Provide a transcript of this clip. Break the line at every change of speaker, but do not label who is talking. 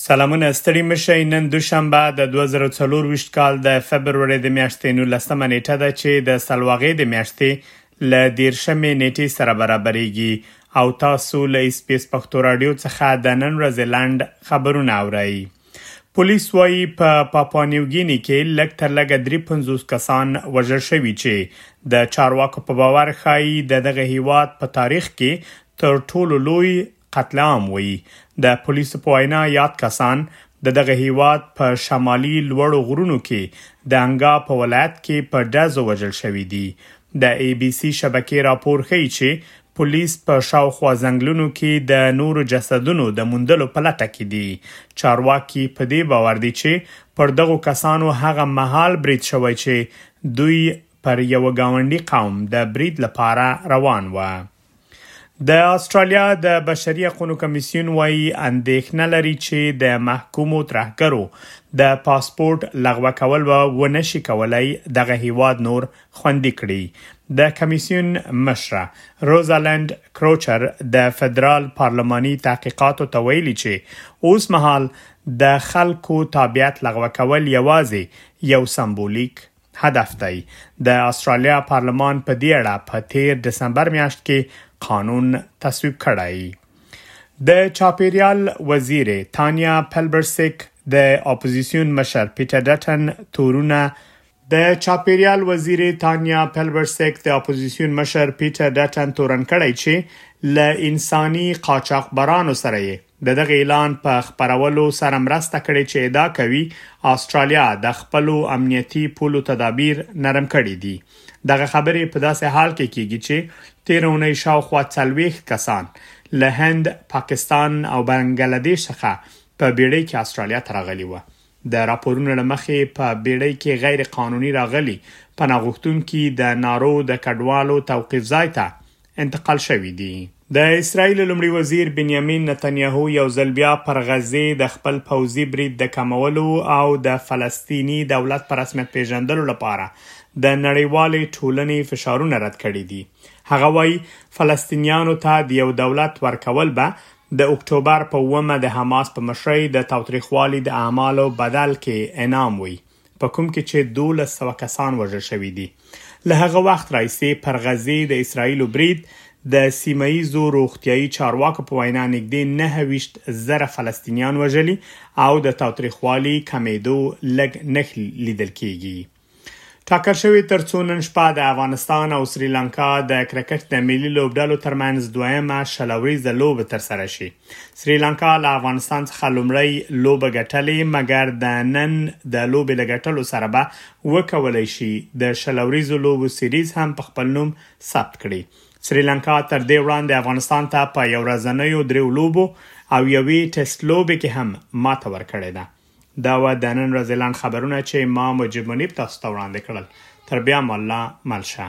سلامونه ستړي مشئ نن دوشنبه د 2024 کال د فبروري د میاشتې 19 نیټه ده چې د سلواغې د میاشتې ل 13 مې نیټې سره برابرېږي او تاسو له اس پی اس پښتو رادیو څخه د نن ورځې لاند خبرونه اورئ پولیس وایي په پاپانیوګینی کې لږ تر لږه 350 کسان وژل شوي چې د چارواکو په باور ښایي د دغه هیواد په تاریخ کې تر ټولو لوی قتل عام وایي د پولیسو په وینا یاد کسان د دغه هیواد په شمالي لوړو غرونو کې د انګا په ولایت کې په ډزو وژل شوې دي د ای بي سي شبکې راپور ښیي چې پولیس په شاوخوا ځنګلونو کې د نورو جسدونو د موندلو په لټه کې دي چارواکي په دې باور دي چې پر دغو کسانو هغه مهال برید شوی چې دوی پر یو گاونډي قوم د برید لپاره روان و د استرالیا د بشري حقوقو کمیسیون وایي اندېښنه لري چې د محکومو ترهګرو د پاسپورت لغوه کول به ونه شي کولای دغه هیواد نور خوندي کړي د کمیسیون مشره روزالند کروچر د فدرال پارلماني تحقیقاتو ته ویلي چې اوس مهال د خلکو تابعیت لغوه کول یوازې یو سمبولیک هدف دی. د استرالیا پارلمان په دې اړه په تیر دسمبر میاشت کې قانون تصویب کړی. د چاپیریال وزیر تانیا پلبرسیک د اپوزیسیون مشر پیټر ډټن تورونه د چاپیریال وزیر تانیا پلبرسیک د اپوزیسیون مشر پیټر ډټن تورن کړی چې له انساني قاچاقبرانو سره یې د دغه اعلان په خپرولو سره مرسته کړې چې ادعا کوي استرالیا د خپلو امنیتي پولو تدابیر نرم کړي دي دغه خبرې په داسې حال کې کیږي چې تیر اونۍ شاوخوا 40 کسان له هند، پاکستان او بنګلادیش څخه په بیړۍ کې استرالیا ته راغلي و د راپورونو لمخې په بیړۍ کې غیر قانوني راغلي پناه غوښتونکي د نارو د کډوالو توقیف ځای ته انتقال شوي دي. د اسراییل لومړي وزیر بنیامین نتنیاهو یو ځل بیا پر غزې د خپل پوځي برید د کمولو او د فلسطیني دولت په رسمیت پېژندلو لپاره د نړیوالې ټولنې فشارونه رد کړي دي. هغه وايي، فلسطینیانو ته د یو دولت ورکول به د اکټوبر په اوومه د حماس په مشرۍ د تاوتریخوالي د اعمالو بدل کې انعام وي. په کوم کې چې دولس سوه کسان وژل شوي دي. له هغه وخت راهیسې پر غزې د اسراییلو برید د سیمه ییزو روغتیايي چارواکو په وینا نږدې نهه ویشت زره فلسطینیان وژلي او د تاوتریخوالي کمېدو لږ نښې لیدل کېږي. ټاکل شوې تر څو نن شپه د افغانستان او سریلانکا د کرکټ د ملي لوبډلو ترمنځ دویمه شل اوریزه لوبه ترسره شي. سریلانکا له افغانستان څخه لومړی لوبه ګټلې مګر د نن د لوبې لګټلو سره به وکولای شي د شلوريزو لوبو سیریز هم په خپل نوم ثبت کړي سریلانکا تر دې وړاندې افغانستان ته په یو ورځنیو دریو لوبو او یوې ټیسټ لوبې کې هم ماته ورکړې ده دا و د نن ورځې لنډ خبرونه چې ما مجيب منيب تاسو ته وړاندې کړل تر بیا مله مل شه